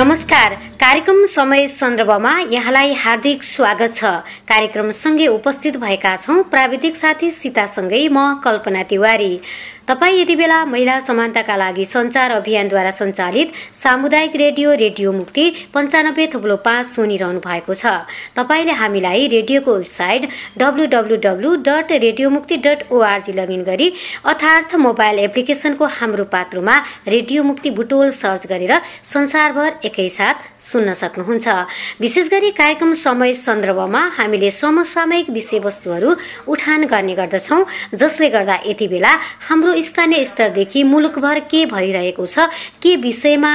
नमस्कार। कार्यक्रम समय सन्दर्भमा यहाँलाई हार्दिक स्वागत छ। कार्यक्रमसँगै उपस्थित भएका छौं प्राविधिक साथी सीतासँगै म कल्पना तिवारी। तपाईँ यति बेला महिला समानताका लागि संचार अभियानद्वारा सञ्चालित सामुदायिक रेडियो रेडियो मुक्ति पञ्चानब्बे थुप्लो पाँच सुनिरहनु भएको छ। तपाईँले हामीलाई रेडियोको website W dot radio Mukti dot ORG login गरी अर्थार्थ मोबाइल एप्लिकेशनको हाम्रो पात्रोमा रेडियो मुक्ति बुटोल सर्च गरेर संसारभर एकैसाथ सुन्न सक्नुहुन्छ। विशेष गरी कार्यक्रम समय सन्दर्भमा हामीले समसामयिक विषयवस्तुहरू उठान गर्ने गर्दछौ जसले गर्दा यति बेला हाम्रो स्थानीय स्तरदेखि मुलुकभर के भइरहेको छ के विषयमा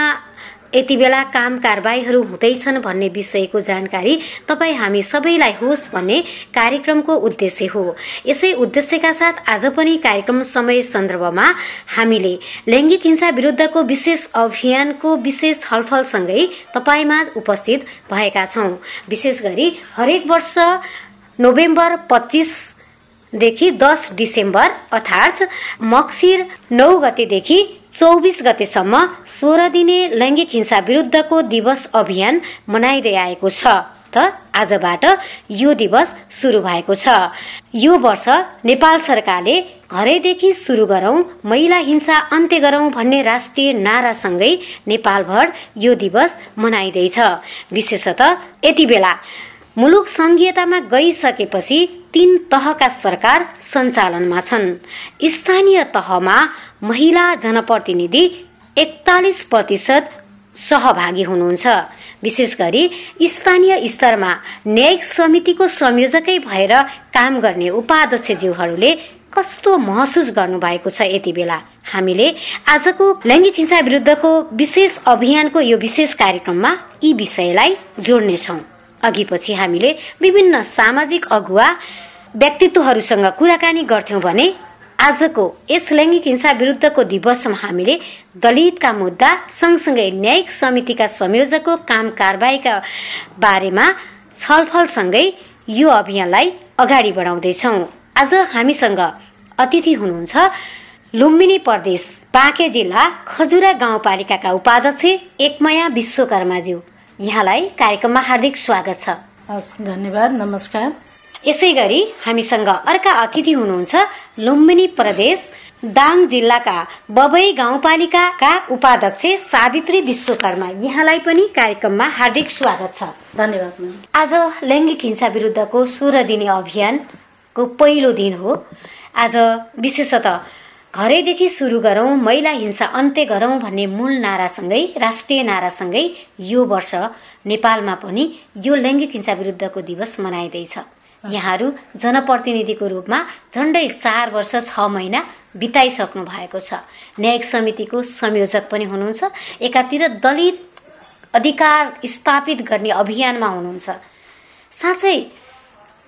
यति बेला काम कारवाहीहरू हुँदैछन् भन्ने विषयको जानकारी तपाईँ हामी सबैलाई होस् भन्ने कार्यक्रमको उद्देश्य हो। यसै उद्देश्यका साथ आज पनि कार्यक्रम समय सन्दर्भमा हामीले लैङ्गिक हिंसा विरुद्धको विशेष अभियानको विशेष छलफलसँगै तपाईँमा उपस्थित भएका छौँ। विशेष गरी हरेक वर्ष नोभेम्बर पच्चिस देखि दस डिसेम्बर अर्थात् मक्सिर नौ गतेदेखि चौबिस गतेसम्म सोह्र दिने लैङ्गिक हिंसा विरुद्धको दिवस अभियान मनाइँदै आएको छ त आजबाट यो दिवस सुरु भएको छ। यो वर्ष नेपाल सरकारले घरैदेखि सुरु गरौं महिला हिंसा अन्त्य गरौं भन्ने राष्ट्रिय नारासँगै नेपालभर यो दिवस मनाइँदैछ। विशेषत यति बेला मुलुक संघीयतामा गइसकेपछि तीन तहका सरकार सञ्चालनमा छन्। स्थानीय तहमा महिला जनप्रतिनिधि एकतालिस प्रतिशत सहभागी हुनुहुन्छ। विशेष गरी स्थानीय स्तरमा न्यायिक समितिको संयोजकै भएर काम गर्ने उपाध्यक्षज्यूहरूले कस्तो महसुस गर्नु भएको छ यति बेला? हामीले आजको लैङ्गिक हिंसा विरुद्धको विशेष अभियानको यो विशेष कार्यक्रममा यी विषयलाई जोड्नेछौँ। अघि पछि हामीले विभिन्न सामाजिक अगुवा व्यक्तित्वहरूसँग कुराकानी गर्थ्यौं भने आजको यस लैङ्गिक हिंसा विरुद्धको दिवसमा हामीले दलितका मुद्दा सँगसँगै न्यायिक समितिका संयोजकको काम कारवाहीका बारेमा छलफलसँगै यो अभियानलाई अगाडि बढाउँदैछौ। आज हामीसँग अतिथि हुनुहुन्छ लुम्बिनी प्रदेश बाँके जिल्ला खजुरा गाउँपालिकाका उपाध्यक्ष एकमया विश्वकर्माज्यू। यहाँलाई कार्यक्रममा हार्दिक स्वागत छ। हस् धन्यवाद नमस्कार। यसै गरी हामीसँग अर्का अतिथि हुनुहुन्छ लुम्बिनी प्रदेश दाङ जिल्लाका बबई गाउँपालिकाका उपाध्यक्ष सावित्री विश्वकर्मा। यहाँलाई पनि कार्यक्रममा हार्दिक स्वागत छ। धन्यवाद आज लैङ्गिक हिंसा विरुद्धको सोह्र दिने अभियानको पहिलो दिन हो। आज विशेषत घरैदेखि सुरु गरौँ महिला हिंसा अन्त्य गरौँ भन्ने मूल नारासँगै राष्ट्रिय नारासँगै यो वर्ष नेपालमा पनि यो लैङ्गिक हिंसा विरुद्धको दिवस मनाइँदैछ। यहाँहरू जनप्रतिनिधिको रूपमा झन्डै चार वर्ष छ महिना बिताइसक्नु भएको छ। न्यायिक समितिको संयोजक पनि हुनुहुन्छ। एकातिर दलित अधिकार स्थापित गर्ने अभियानमा हुनुहुन्छ। साँच्चै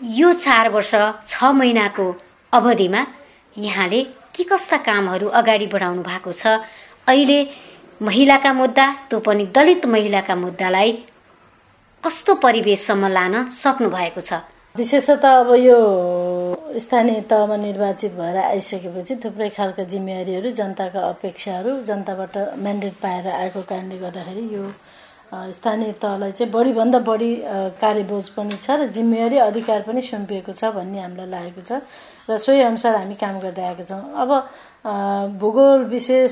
यो चार वर्ष छ महिनाको अवधिमा यहाँले के कस्ता कामहरू अगाडि बढाउनु भएको छ? अहिले महिलाका मुद्दा त्यो पनि दलित महिलाका मुद्दालाई कस्तो परिवेशसम्म लान सक्नु भएको छ? विशेषतः अब यो स्थानीय तहमा निर्वाचित भएर आइसकेपछि थुप्रै खालका जिम्मेवारीहरू जनताका अपेक्षाहरू जनताबाट म्यान्डेट पाएर आएको कारणले गर्दाखेरि यो स्थानीय तहलाई चाहिँ बढीभन्दा बढी कार्यबोझ पनि छ र जिम्मेवारी अधिकार पनि सुम्पिएको छ भन्ने हामीलाई लागेको छ र सोही अनुसार हामी काम गर्दै आएका छौँ। अब भूगोल विशेष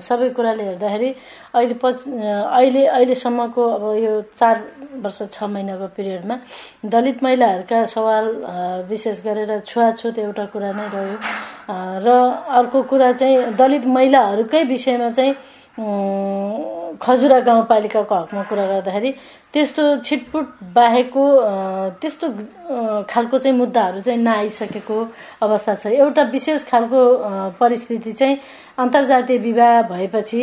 सबै कुराले हेर्दाखेरि अहिले पछि अहिले अहिलेसम्मको अब यो चार वर्ष छ महिनाको पिरियडमा दलित महिलाहरूका सवाल विशेष गरेर छुवाछुत एउटा कुरा नै रह्यो। र अर्को कुरा चाहिँ दलित महिलाहरूकै विषयमा चाहिँ खजुरा गाउँपालिकाको हकमा कुरा गर्दाखेरि त्यस्तो छिटपुट बाहेकको त्यस्तो खालको चाहिँ मुद्दाहरू चाहिँ नआइसकेको अवस्था छ। एउटा विशेष खालको परिस्थिति चाहिँ अन्तर्जातीय विवाह भएपछि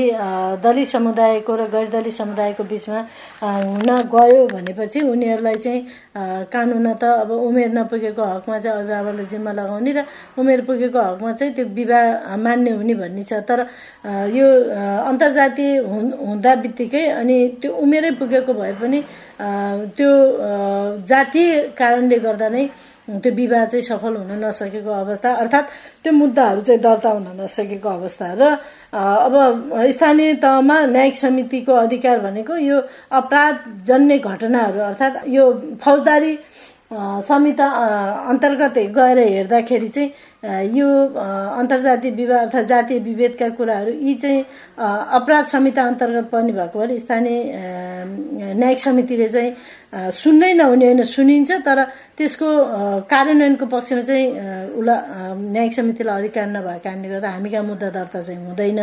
दलित समुदायको र गैर दलित समुदायको बिचमा हुन गयो भनेपछि उनीहरूलाई चाहिँ कानुन त अब उमेर नपुगेको हकमा चाहिँ अभिभावकले जिम्मा लगाउने र उमेर पुगेको हकमा चाहिँ त्यो विवाह मान्य हुने भन्ने छ। तर यो अन्तर्जातीय हुँदा बित्तिकै अनि त्यो उमेरै पुगेको भए पनि त्यो जातीय कारणले गर्दा नै त्यो विवाह चाहिँ सफल हुन नसकेको अवस्था अर्थात् त्यो मुद्दाहरू चाहिँ दर्ता हुन नसकेको अवस्था र अब स्थानीय तहमा न्यायिक समितिको अधिकार भनेको यो अपराध जन्य घटनाहरू अर्थात् यो फौजदारी संहिता अन्तर्गत गएर हेर्दाखेरि चाहिँ यो अन्तर्जातीय विवाह अर्थात् जातीय विभेदका कुराहरू यी चाहिँ अपराध संहिता अन्तर्गत पर्ने भएको भएर स्थानीय न्यायिक समितिले चाहिँ सुन्नै नहुने होइन सुनिन्छ तर त्यसको कार्यान्वयनको पक्षमा चाहिँ उसलाई न्यायिक समितिलाई अधिकार नभएको कारणले गर्दा हामी कहाँ मुद्दा दर्ता चाहिँ हुँदैन।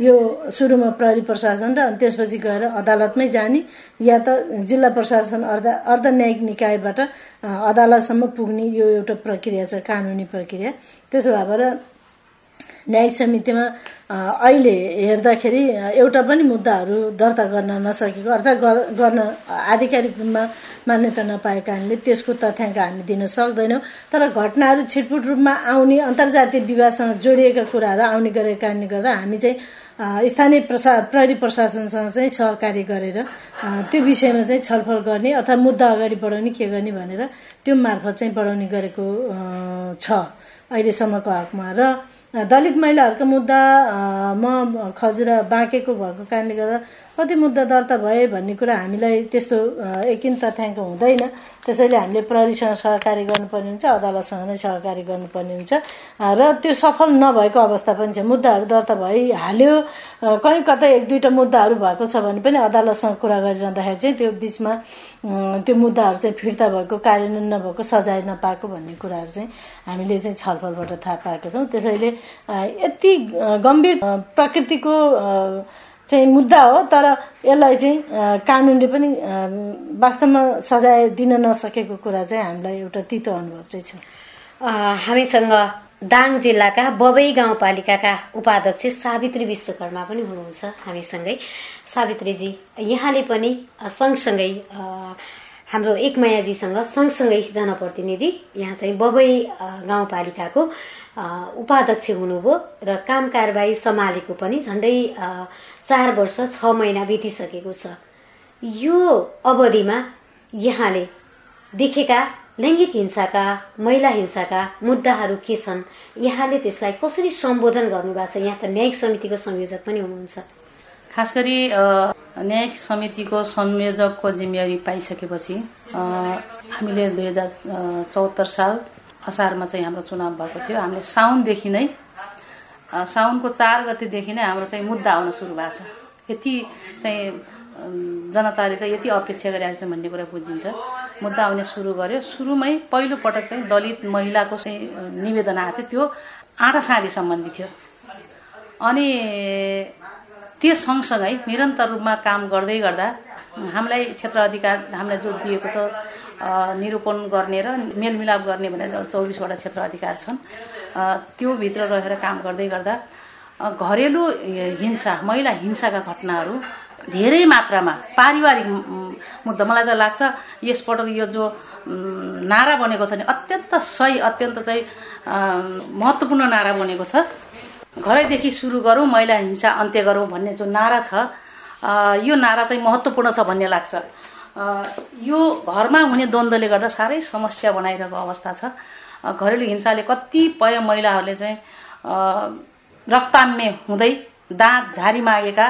यो सुरुमा प्रहरी प्रशासन र अनि त्यसपछि गएर अदालतमै जाने या त जिल्ला प्रशासन अर्ध अर्ध न्यायिक निकायबाट अदालतसम्म पुग्ने यो एउटा प्रक्रिया छ कानुनी प्रक्रिया। त्यसो भएर न्यायिक समितिमा अहिले हेर्दाखेरि एउटा पनि मुद्दाहरू दर्ता गर्न नसकेको अर्थात् गर्न आधिकारिक रूपमा मान्यता नपाएको कारणले त्यसको तथ्याङ्क हामी दिन सक्दैनौँ। तर घटनाहरू छिटपुट रूपमा आउने अन्तर्जातीय विवाहसँग जोडिएका कुराहरू आउने गरेको कारणले गर्दा हामी चाहिँ स्थानीय प्रशा प्रहरी प्रशासनसँग चाहिँ सहकार्य गरेर त्यो विषयमा चाहिँ छलफल गर्ने अर्थात् मुद्दा अगाडि बढाउने के गर्ने भनेर त्यो मार्फत चाहिँ बढाउने गरेको छ अहिलेसम्मको हकमा। र दलित महिलाहरूको मुद्दा म खजुरा बाँकेको भएको कारणले गर्दा कति मुद्दा दर्ता भए भन्ने कुरा हामीलाई त्यस्तो एकिन तथ्याङ्क हुँदैन। त्यसैले हामीले प्रहरीसँग सहकारी गर्नुपर्ने हुन्छ अदालतसँग नै सहकारी गर्नुपर्ने हुन्छ। र त्यो सफल नभएको अवस्था पनि छ। मुद्दाहरू दर्ता भइहाल्यो। कहीँ कतै एक दुईवटा मुद्दाहरू भएको छ भने पनि अदालतसँग कुरा गरिरहँदाखेरि चाहिँ त्यो बिचमा त्यो मुद्दाहरू चाहिँ फिर्ता भएको कार्यान्वयन नभएको सजाय नपाएको भन्ने कुराहरू चाहिँ हामीले चाहिँ छलफलबाट थाहा पाएका छौँ। त्यसैले यति गम्भीर प्रकृतिको चाहिँ मुद्दा हो तर यसलाई चाहिँ कानुनले पनि वास्तवमा सजाय दिन नसकेको कुरा चाहिँ हामीलाई एउटा तितो अनुभव चाहिँ छ। हामीसँग दाङ जिल्लाका बबई गाउँपालिकाका उपाध्यक्ष सावित्री विश्वकर्मा पनि हुनुहुन्छ हामीसँगै। सावित्रीजी यहाँले पनि सँगसँगै हाम्रो एकमायाजीसँग सँगसँगै जनप्रतिनिधि यहाँ चाहिँ बबई गाउँपालिकाको उपाध्यक्ष हुनुभयो र काम कारवाही सम्हालेको पनि झन्डै चार वर्ष छ महिना बितिसकेको छ। यो अवधिमा यहाँले देखेका लैङ्गिक हिंसाका महिला हिंसाका मुद्दाहरू के छन्? यहाँले त्यसलाई कसरी सम्बोधन गर्नुभएको छ? यहाँ त न्यायिक समितिको संयोजक पनि हुनुहुन्छ। खास गरी न्यायिक समितिको संयोजकको जिम्मेवारी पाइसकेपछि हामीले दुई हजार चौहत्तर साल असारमा चाहिँ हाम्रो चुनाव भएको थियो। हामीले साउनदेखि नै साउनको चार गतिदेखि नै हाम्रो चाहिँ मुद्दा आउन सुरु भएको छ। यति चाहिँ जनताले चाहिँ यति अपेक्षा गरिरहेको छ भन्ने कुरा बुझिन्छ। मुद्दा आउने सुरु गर्यो। सुरुमै पहिलो पटक चाहिँ दलित महिलाको चाहिँ निवेदन आएको थियो। त्यो आँटा साँधी सम्बन्धी थियो। अनि त्यो सँगसँगै निरन्तर रूपमा काम गर्दै गर्दा हामीलाई क्षेत्र अधिकार हामीलाई जो दिएको छ निरूपण गर्ने र मेलमिलाप गर्ने भनेर चौबिसवटा क्षेत्र अधिकार छन्। त्योभित्र रहेर काम गर्दै गर्दा घरेलु हिंसा महिला हिंसाका घटनाहरू धेरै मात्रामा पारिवारिक मुद्दा मलाई त लाग्छ यसपटक यो जो नारा बनेको छ नि अत्यन्त सही अत्यन्त चाहिँ महत्त्वपूर्ण नारा बनेको छ। घरैदेखि सुरु गरौँ महिला हिंसा अन्त्य गरौँ भन्ने जो नारा छ यो नारा चाहिँ महत्त्वपूर्ण छ भन्ने लाग्छ। यो घरमा हुने द्वन्द्वले गर्दा साह्रै समस्या बनाइरहेको अवस्था छ। घरेलु हिंसाले कतिपय महिलाहरूले चाहिँ रक्ताम्य हुँदै दाँत झारी मागेका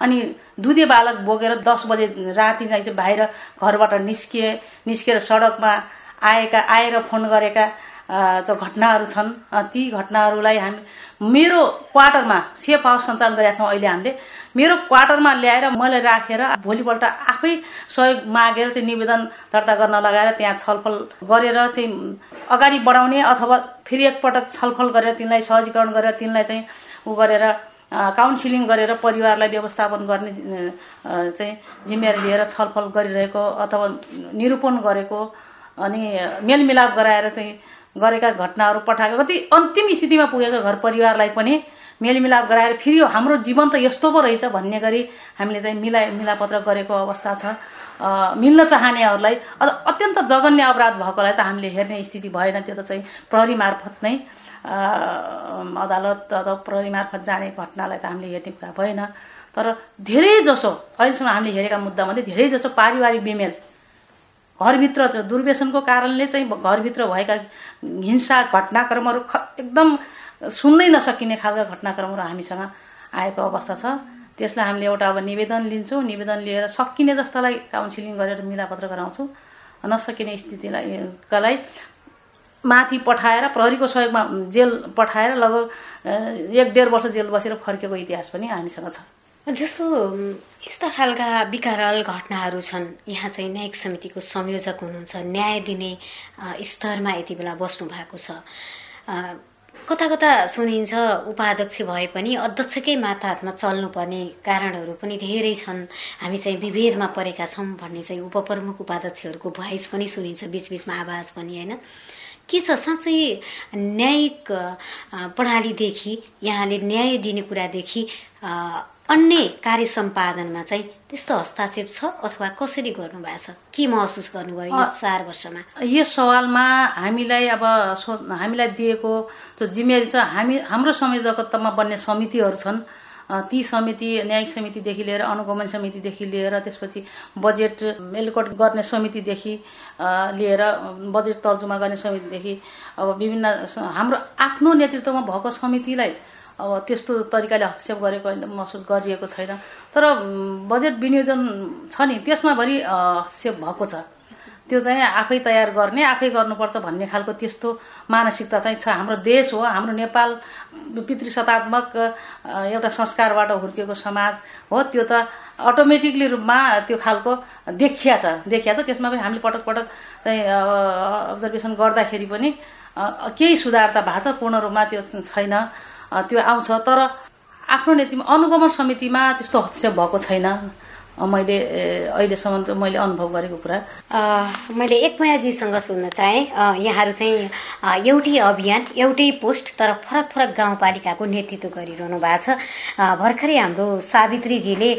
अनि दुधे बालक बोकेर दस बजे राति चाहिँ बाहिर घरबाट निस्किए निस्किएर सडकमा आएका आएर फोन गरेका घटनाहरू छन् ती घटनाहरूलाई हामी मेरो क्वार्टरमा सेफ हाउस सञ्चालन गरेका छौँ अहिले हामीले। मेरो क्वार्टरमा ल्याएर मैले राखेर भोलिपल्ट आफै सहयोग मागेर त्यो निवेदन दर्ता गर्न लगाएर त्यहाँ छलफल गरेर चाहिँ अगाडि बढाउने अथवा फेरि एकपटक छलफल गरेर तिनलाई सहजीकरण गरेर तिनलाई चाहिँ उ गरेर काउन्सिलिङ गरेर परिवारलाई व्यवस्थापन गर्ने चाहिँ जिम्मेवारी लिएर छलफल गरिरहेको अथवा निरूपण गरेको अनि मेलमिलाप गराएर चाहिँ गरेका घटनाहरू पठाएको कति अन्तिम स्थितिमा पुगेको घर परिवारलाई पनि मेलमिलाप गराएर फेरि हाम्रो जीवन त यस्तो पो रहेछ भन्ने गरी हामीले चाहिँ मिला मिलापत्र गरेको अवस्था छ। मिल्न चाहनेहरूलाई अत्यन्त जघन्य अपराध भएकोलाई त हामीले हेर्ने स्थिति भएन त्यो त चाहिँ प्रहरी मार्फत नै। अदालत अथवा प्रहरी मार्फत जाने घटनालाई त हामीले हेर्ने कुरा भएन। तर धेरै जसो अहिलेसम्म हामीले हेरेका मुद्दामध्ये धेरै जसो पारिवारिक बेमेल घरभित्र दुर्व्यसनको कारणले चाहिँ घरभित्र भएका हिंसा घटनाक्रमहरू एकदम सुन्नै नसकिने खालका घटनाक्रमहरू हामीसँग आएको अवस्था छ। त्यसलाई हामीले एउटा अब निवेदन लिन्छौँ। निवेदन लिएर सकिने जस्तालाई काउन्सिलिङ गरेर मिलापत्र गराउँछौँ। नसकिने स्थितिलाई कलाई माथि पठाएर प्रहरीको सहयोगमा जेल पठाएर लगभग एक डेढ वर्ष जेल बसेर फर्केको इतिहास पनि हामीसँग छ। जस्तो यस्ता खालका विकराल घटनाहरू छन् यहाँ चाहिँ न्यायिक समितिको संयोजक हुनुहुन्छ न्याय दिने स्तरमा यति बेला बस्नु भएको छ। कता कता सुनिन्छ उपाध्यक्ष भए पनि अध्यक्षकै माताहतमा चल्नुपर्ने कारणहरू पनि धेरै छन्। हामी चाहिँ विभेदमा परेका छौँ भन्ने चाहिँ उपप्रमुख उपाध्यक्षहरूको भोइस पनि सुनिन्छ बिचबिचमा आवाज पनि होइन? के छ? साँच्चै न्यायिक प्रणालीदेखि यहाँले न्याय दिने कुरादेखि अन्य कार्य सम्पादनमा चाहिँ त्यस्तो हस्तक्षेप छ अथवा कसरी गर्नुभएको छ? के महसुस गर्नुभयो यो चार वर्षमा? यो सवालमा हामीलाई अब सो हामीलाई दिएको जो जिम्मेवारी छ हामी हाम्रो संयोजकत्वमा बन्ने समितिहरू छन्। ती समिति न्यायिक समितिदेखि लिएर अनुगमन समितिदेखि लिएर त्यसपछि बजेट मेलकोट गर्ने समितिदेखि लिएर बजेट तर्जुमा गर्ने समितिदेखि अब विभिन्न हाम्रो आफ्नो नेतृत्वमा भएको समितिलाई अब त्यस्तो तरिकाले हस्तक्षेप गरेको अहिले महसुस गरिएको छैन। तर बजेट विनियोजन छ नि त्यसमा भरि हस्तक्षेप भएको छ। त्यो चाहिँ आफै तयार गर्ने आफै गर्नुपर्छ भन्ने खालको त्यस्तो मानसिकता चाहिँ छ। हाम्रो देश हो हाम्रो नेपाल पितृसत्तात्मक एउटा संस्कारबाट हुर्किएको समाज हो। त्यो त अटोमेटिकली रूपमा त्यो खालको देखिया छ देखिया छ। त्यसमा पनि हामीले पटक पटक चाहिँ अब्जर्भेसन गर्दाखेरि पनि केही सुधार त भएको छ। पूर्ण रूपमा त्यो छैन। त्यो आउँछ। तर आफ्नो नीतिमा अनुगमन समितिमा त्यस्तो हस्तक्षेप भएको छैन। मैले अहिलेसम्म मैले अनुभव गरेको कुरा। मैले एकमयाजीसँग सुन्न चाहेँ। यहाँहरू चाहिँ एउटै अभियान एउटै पोस्ट तर फरक फरक गाउँपालिकाको नेतृत्व गरिरहनु भएको छ। भर्खरै हाम्रो सावित्रीजीले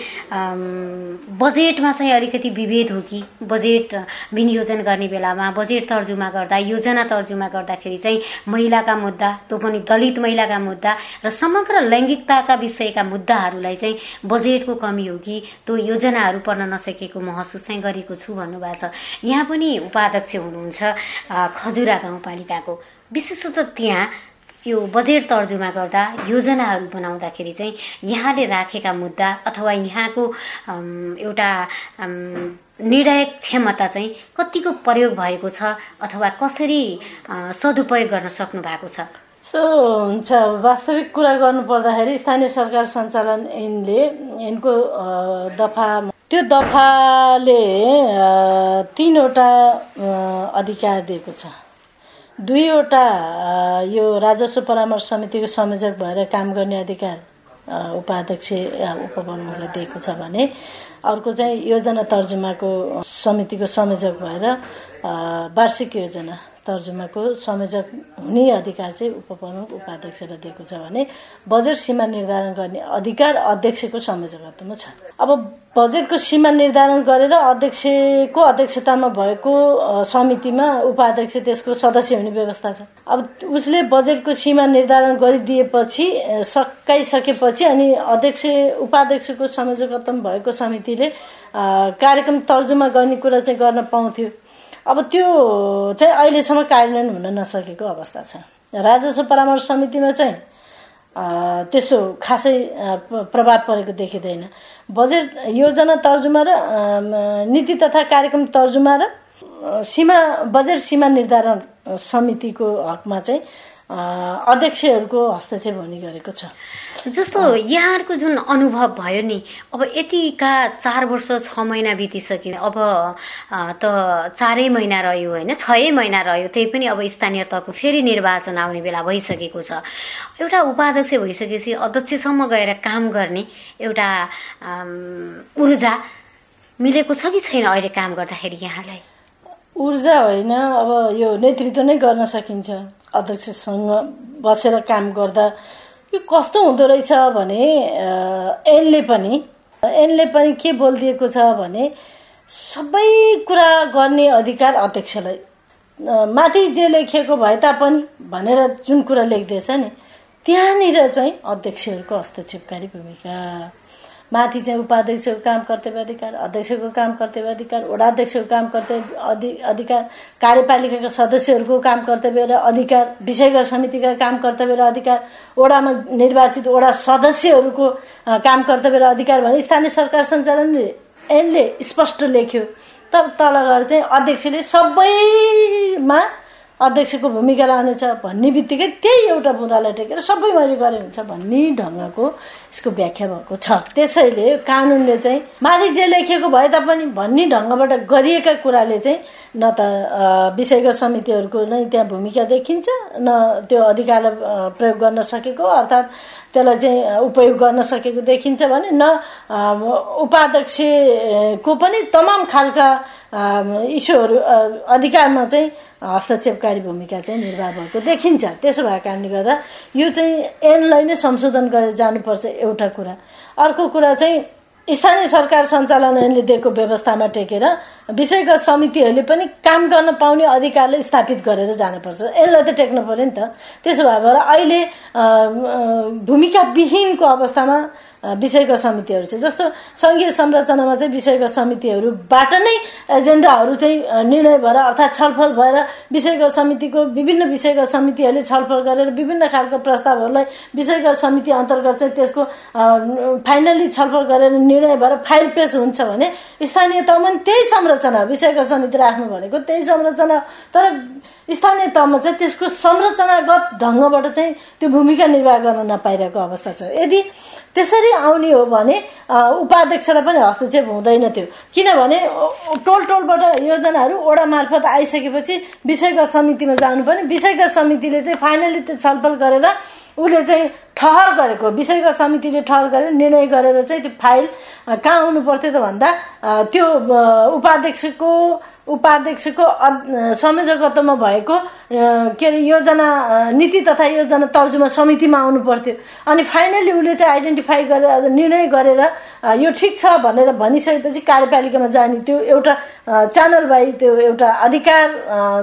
बजेटमा चाहिँ अलिकति विभेद हो कि बजेट विनियोजन गर्ने बेलामा बजेट तर्जुमा गर्दा योजना तर्जुमा गर्दाखेरि चाहिँ महिलाका मुद्दा त्यो पनि दलित महिलाका मुद्दा र समग्र लैङ्गिकताका विषयका मुद्दाहरूलाई चाहिँ बजेटको कमी हो कि त्यो योजना योजनाहरू पढ्न नसकेको महसुस चाहिँ गरेको छु भन्नुभएको छ। यहाँ पनि उपाध्यक्ष हुनुहुन्छ खजुरा गाउँपालिकाको। विशेषतः त्यहाँ यो बजेट तर्जुमा गर्दा योजनाहरू बनाउँदाखेरि चाहिँ यहाँले राखेका मुद्दा अथवा यहाँको एउटा निर्णायक क्षमता चाहिँ कतिको प्रयोग भएको छ अथवा कसरी सदुपयोग गर्न सक्नु भएको छ? सो हुन्छ। वास्तविक कुरा गर्नु पर्दाखेरि स्थानीय सरकार सञ्चालन ऐनले ऐनको दफा त्यो दफाले तिनवटा अधिकार दिएको छ। दुईवटा यो राजस्व परामर्श समितिको संयोजक भएर काम गर्ने अधिकार उपाध्यक्ष उपप्रमुखलाई दिएको छ भने अर्को चाहिँ योजना तर्जुमाको समितिको संयोजक भएर वार्षिक योजना। तर्जुमाको संयोजक हुने अधिकार चाहिँ उपप्रमुख उपाध्यक्षलाई दिएको छ भने बजेट सीमा निर्धारण गर्ने अधिकार अध्यक्षको संयोजकत्वमा छ। अब बजेटको सीमा निर्धारण गरेर अध्यक्षको अध्यक्षतामा भएको समितिमा उपाध्यक्ष त्यसको सदस्य हुने व्यवस्था छ। अब उसले बजेटको सीमा निर्धारण गरिदिएपछि सकाइसकेपछि अनि अध्यक्ष उपाध्यक्षको संयोजकत्वमा भएको समितिले कार्यक्रम तर्जुमा गर्ने कुरा चाहिँ गर्न पाउँथ्यो। अब त्यो चाहिँ अहिलेसम्म कार्यान्वयन हुन नसकेको अवस्था छ। राजस्व परामर्श समितिमा चाहिँ त्यस्तो खासै प्रभाव परेको देखिँदैन। बजेट योजना तर्जुमा र नीति तथा कार्यक्रम तर्जुमा र सीमा बजेट सीमा निर्धारण समितिको हकमा चाहिँ अध्यक्षहरूको हस्तक्षेप हुने गरेको छ। जस्तो यहाँहरूको जुन अनुभव भयो नि अब यतिका चार वर्ष छ महिना बितिसक्यो। अब त चारै महिना रह्यो होइन छै महिना रह्यो त्यही पनि अब स्थानीय तहको फेरि निर्वाचन आउने बेला भइसकेको छ। एउटा उपाध्यक्ष भइसकेपछि अध्यक्षसम्म गएर काम गर्ने एउटा ऊर्जा मिलेको छ कि छैन अहिले काम गर्दाखेरि यहाँलाई? ऊर्जा होइन अब यो नेतृत्व नै गर्न सकिन्छ। अध्यक्षसँग बसेर काम गर्दा यो कस्तो हुँदो रहेछ भने एनले पनि एनले पनि के बोलिदिएको छ भने सबै कुरा गर्ने अधिकार अध्यक्षलाई। माथि जे लेखिएको भए तापनि भनेर जुन कुरा लेखिदिएछ नि त्यहाँनिर चाहिँ अध्यक्षहरूको हस्तक्षेपकारी भूमिका। माथि चाहिँ उपाध्यक्षको काम कर्तव्य अधिकार अध्यक्षको काम कर्तव्य अधिकार वडाध्यक्षको काम कर्तव्य अधि अधिकार कार्यपालिकाका सदस्यहरूको काम कर्तव्य र अधिकार विषयगत समितिका काम कर्तव्य र अधिकार वडामा निर्वाचित वडा सदस्यहरूको काम कर्तव्य र अधिकार भने स्थानीय सरकार सञ्चालनले एनले स्पष्ट लेख्यो। तर तल गएर चाहिँ अध्यक्षले सबैमा अध्यक्षको भूमिका रहनेछ भन्ने बित्तिकै त्यही एउटा बुँदालाई टेकेर सबै मैले गरे हुन्छ भन्ने ढङ्गको यसको व्याख्या भएको छ। त्यसैले कानुनले चाहिँ माथि जे लेखिएको भए तापनि भन्ने ढङ्गबाट गरिएका कुराले चाहिँ न त विषयगत समितिहरूको नै त्यहाँ भूमिका देखिन्छ न त्यो अधिकारलाई प्रयोग गर्न सकेको अर्थात् त्यसलाई चाहिँ उपयोग गर्न सकेको देखिन्छ भने न उपाध्यक्षको पनि तमाम खालका इस्युहरू अधिकारमा चाहिँ हस्तक्षेपकारी भूमिका चाहिँ निर्वाह भएको देखिन्छ। त्यसो भएको कारणले गर्दा यो चाहिँ एनलाई नै संशोधन गरेर जानुपर्छ एउटा कुरा। अर्को कुरा चाहिँ स्थानीय सरकार सञ्चालन ऐनले दिएको व्यवस्थामा टेकेर विषयगत समितिहरूले पनि काम गर्न पाउने अधिकारले स्थापित गरेर जानुपर्छ। यसलाई त टेक्नु पऱ्यो नि त त्यसो भएर अहिले भूमिका विहीनको अवस्थामा विषयगत समितिहरू छ जस्तो सङ्घीय संरचनामा चाहिँ विषयगत समितिहरूबाट नै एजेन्डाहरू चाहिँ निर्णय भएर अर्थात् छलफल भएर विषयगत समितिको विभिन्न विषयगत समितिहरूले छलफल गरेर विभिन्न खालको प्रस्तावहरूलाई विषयगत समिति अन्तर्गत चाहिँ त्यसको फाइनल्ली छलफल गरेर निर्णय भएर फाइल पेस हुन्छ भने स्थानीय तहमा त्यही संरचना विषयगत समिति राख्नु भनेको त्यही संरचना। तर स्थानीय तहमा चाहिँ त्यसको संरचनागत ढङ्गबाट चाहिँ त्यो भूमिका निर्वाह गर्न नपाइरहेको अवस्था छ। यदि त्यसरी आउने हो भने उपाध्यक्षलाई पनि हस्तक्षेप हुँदैन थियो किनभने टोल टोलबाट योजनाहरू ओडा मार्फत आइसकेपछि विषयगत समितिमा जानुपर्ने विषयगत समितिले चाहिँ फाइनली त्यो छलफल गरेर उसले चाहिँ ठहर गरेको विषयगत समितिले ठहर गरेर निर्णय गरेर चाहिँ त्यो फाइल कहाँ आउनु पर्थ्यो त भन्दा त्यो उपाध्यक्षको उपाध्यक्षको संयोजकत्वमा भएको के अरे योजना नीति तथा योजना तर्जुमा समितिमा आउनु पर्थ्यो। अनि फाइनली उसले चाहिँ आइडेन्टिफाई गरेर निर्णय गरेर यो ठिक छ भनेर भनिसकेपछि कार्यपालिकामा जाने त्यो एउटा च्यानल बाई त्यो एउटा अधिकार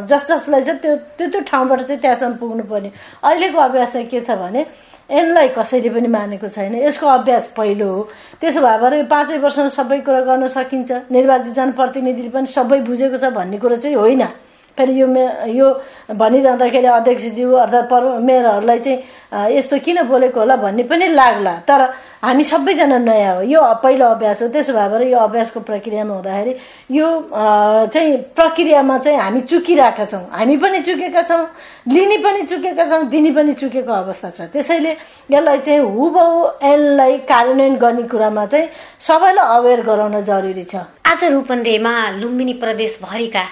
जस जसलाई चाहिँ त्यो त्यो त्यो ठाउँबाट चाहिँ त्यहाँसम्म पुग्नु पर्ने। अहिलेको अभ्यास चाहिँ के छ भने यसलाई कसैले पनि मानेको छैन। यसको अभ्यास पहिलो हो। त्यसो भए यो पाँचै वर्षमा सबै कुरा गर्न सकिन्छ। निर्वाचित जनप्रतिनिधिले पनि सबै बुझेको छ भन्ने कुरो चाहिँ होइन। फेरि यो मे यो भनिरहँदाखेरि अध्यक्षज्यू अर्थात् पर मेयरहरूलाई चाहिँ यस्तो किन बोलेको होला भन्ने पनि लाग्ला। तर हामी सबैजना नयाँ हो। यो पहिलो अभ्यास हो। त्यसो भएर यो अभ्यासको प्रक्रियामा हुँदाखेरि यो चाहिँ प्रक्रियामा चाहिँ हामी चुकिरहेका छौँ। हामी पनि चुकेका छौँ। लिने पनि चुकेका छौँ। दिने पनि चुकेको अवस्था छ। त्यसैले यसलाई चाहिँ हुबहु एनलाई कार्यान्वयन गर्ने कुरामा चाहिँ सबैलाई अवेर गराउन जरुरी छ। आज रूपन्देहीमा लुम्बिनी प्रदेशभरिका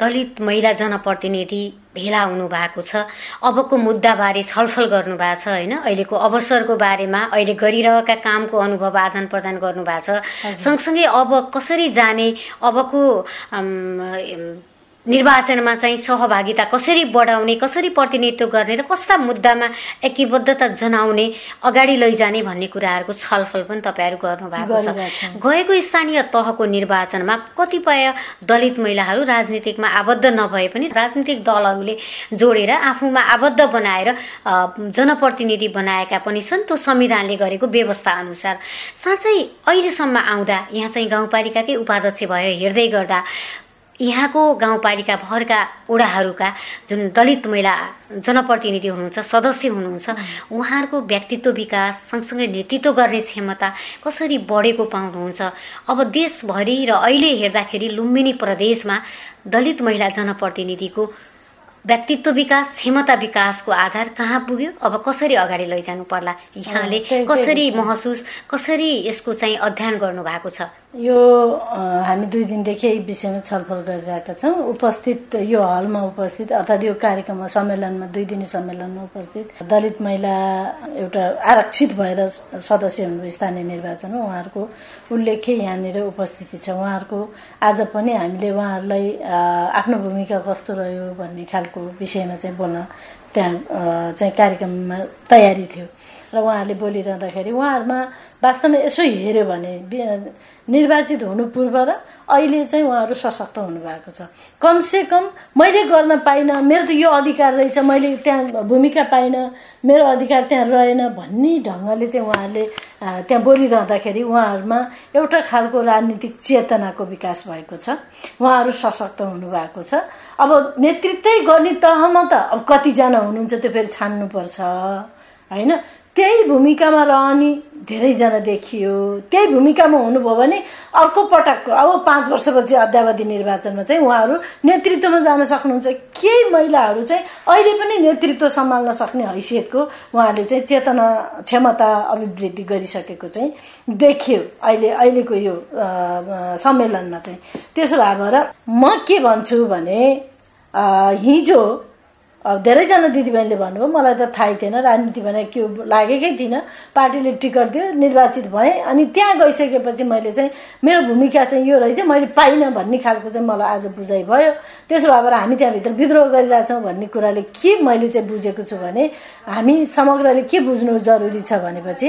दलित महिला जनप्रतिनिधि भेला हुनु भएको छ। अबको मुद्दाबारे छलफल गर्नु भएको छ होइन? अहिलेको अवसरको बारेमा अहिले गरिरहेका कामको अनुभव आदान प्रदान गर्नु भएको छ सँगसँगै अब कसरी जाने? अबको निर्वाचनमा चाहिँ सहभागिता कसरी बढाउने कसरी प्रतिनिधित्व गर्ने र कस्ता मुद्दामा एकीबद्धता जनाउने अगाडि लैजाने भन्ने कुराहरूको छलफल पनि तपाईँहरू गर्नुभएको छ। गएको स्थानीय तहको निर्वाचनमा कतिपय दलित महिलाहरू राजनीतिकमा आबद्ध नभए पनि राजनीतिक दलहरूले जोडेर आफूमा आबद्ध बनाएर जनप्रतिनिधि बनाएका पनि छन्। त्यो संविधानले गरेको व्यवस्था अनुसार। साँच्चै अहिलेसम्म आउँदा यहाँ चाहिँ गाउँपालिकाकै उपाध्यक्ष भएर हेर्दै गर्दा यहाँको गाउँपालिका भरका ओडाहरूका जुन दलित महिला जनप्रतिनिधि हुनुहुन्छ सदस्य हुनुहुन्छ उहाँहरूको व्यक्तित्व विकास सँगसँगै नेतृत्व गर्ने क्षमता कसरी बढेको पाउनुहुन्छ? अब देशभरि र अहिले हेर्दाखेरि लुम्बिनी प्रदेशमा दलित महिला जनप्रतिनिधिको व्यक्तित्व विकास क्षमता विकासको आधार कहाँ पुग्यो? अब कसरी अगाडि लैजानु पर्ला? यहाँले कसरी महसुस कसरी यसको चाहिँ अध्ययन गर्नु भएको छ? यो हामी दुई दिनदेखि यही विषयमा छलफल गरिरहेका छौँ। उपस्थित यो हलमा उपस्थित अर्थात् यो कार्यक्रममा सम्मेलनमा दुई दिने सम्मेलनमा उपस्थित दलित महिला एउटा आरक्षित भएर सदस्य हुनुभयो स्थानीय निर्वाचनमा उहाँहरूको उल्लेख्य यहाँनिर उपस्थिति छ। उहाँहरूको आज पनि हामीले उहाँहरूलाई आफ्नो भूमिका कस्तो रह्यो भन्ने खालको विषयमा चाहिँ बोल्न त्यहाँ चाहिँ कार्यक्रममा तयारी थियो। र उहाँहरूले बोलिरहँदाखेरि उहाँहरूमा वास्तवमा यसो हेऱ्यो भने निर्वाचित हुनु पूर्व र अहिले चाहिँ उहाँहरू सशक्त हुनुभएको छ। कमसे कम मैले गर्न पाइनँ मेरो त यो अधिकार रहेछ मैले त्यहाँ भूमिका पाइनँ मेरो अधिकार त्यहाँ रहेन भन्ने ढङ्गले चाहिँ उहाँहरूले त्यहाँ बोलिरहँदाखेरि उहाँहरूमा एउटा खालको राजनीतिक चेतनाको विकास भएको छ। उहाँहरू सशक्त हुनुभएको छ। अब नेतृत्वै गर्ने तहमा त अब कतिजना हुनुहुन्छ त्यो फेरि छान्नुपर्छ होइन? त्यही भूमिकामा रहने धेरैजना देखियो। त्यही भूमिकामा हुनुभयो भने अर्को पटक अब पाँच वर्षपछि अध्यावधि निर्वाचनमा चाहिँ उहाँहरू नेतृत्वमा जान सक्नुहुन्छ। केही महिलाहरू चाहिँ अहिले पनि नेतृत्व सम्हाल्न सक्ने हैसियतको उहाँले चाहिँ चेतना क्षमता अभिवृद्धि गरिसकेको चाहिँ देखियो अहिले अहिलेको यो सम्मेलनमा चाहिँ। त्यसो भएर म के भन्छु भने हिजो अब धेरैजना दिदीबहिनीले भन्नुभयो मलाई त थाहै थिएन राजनीति भने के लागेकै थिइनँ। पार्टीले टिकट दियो निर्वाचित भएँ। अनि त्यहाँ गइसकेपछि मैले चाहिँ मेरो भूमिका चाहिँ यो रहेछ मैले पाइनँ भन्ने खालको चाहिँ मलाई आज बुझाइ भयो। त्यसो भएर हामी त्यहाँभित्र विद्रोह गरिरहेछौँ भन्ने कुराले के मैले चाहिँ बुझेको छु भने हामी समग्रले के बुझ्नु जरुरी छ भनेपछि